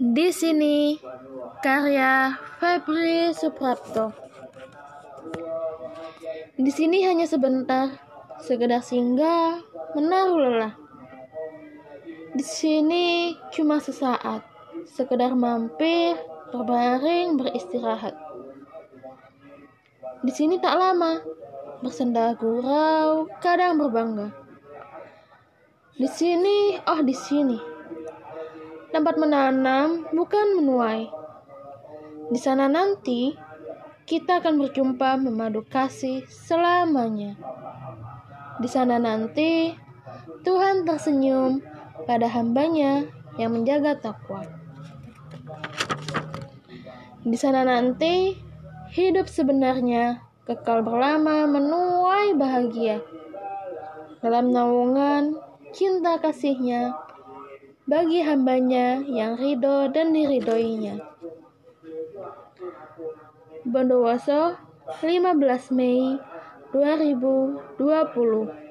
Di sini karya Febri Suprapto. Di sini hanya sebentar, sekedar singgah, menaruh lelah. Di sini cuma sesaat, sekedar mampir, berbaring, beristirahat. Di sini tak lama, bersenda gurau, kadang berbangga. Di sini, oh di sini, tempat menanam bukan menuai. Di sana nanti kita akan berjumpa memadu kasih selamanya. Di sana nanti Tuhan tersenyum pada hambanya yang menjaga takwa. Di sana nanti hidup sebenarnya kekal berlama menuai bahagia. Dalam naungan cinta kasihnya bagi hambanya yang ridho dan diridoinya. Bondowoso 15 Mei 2020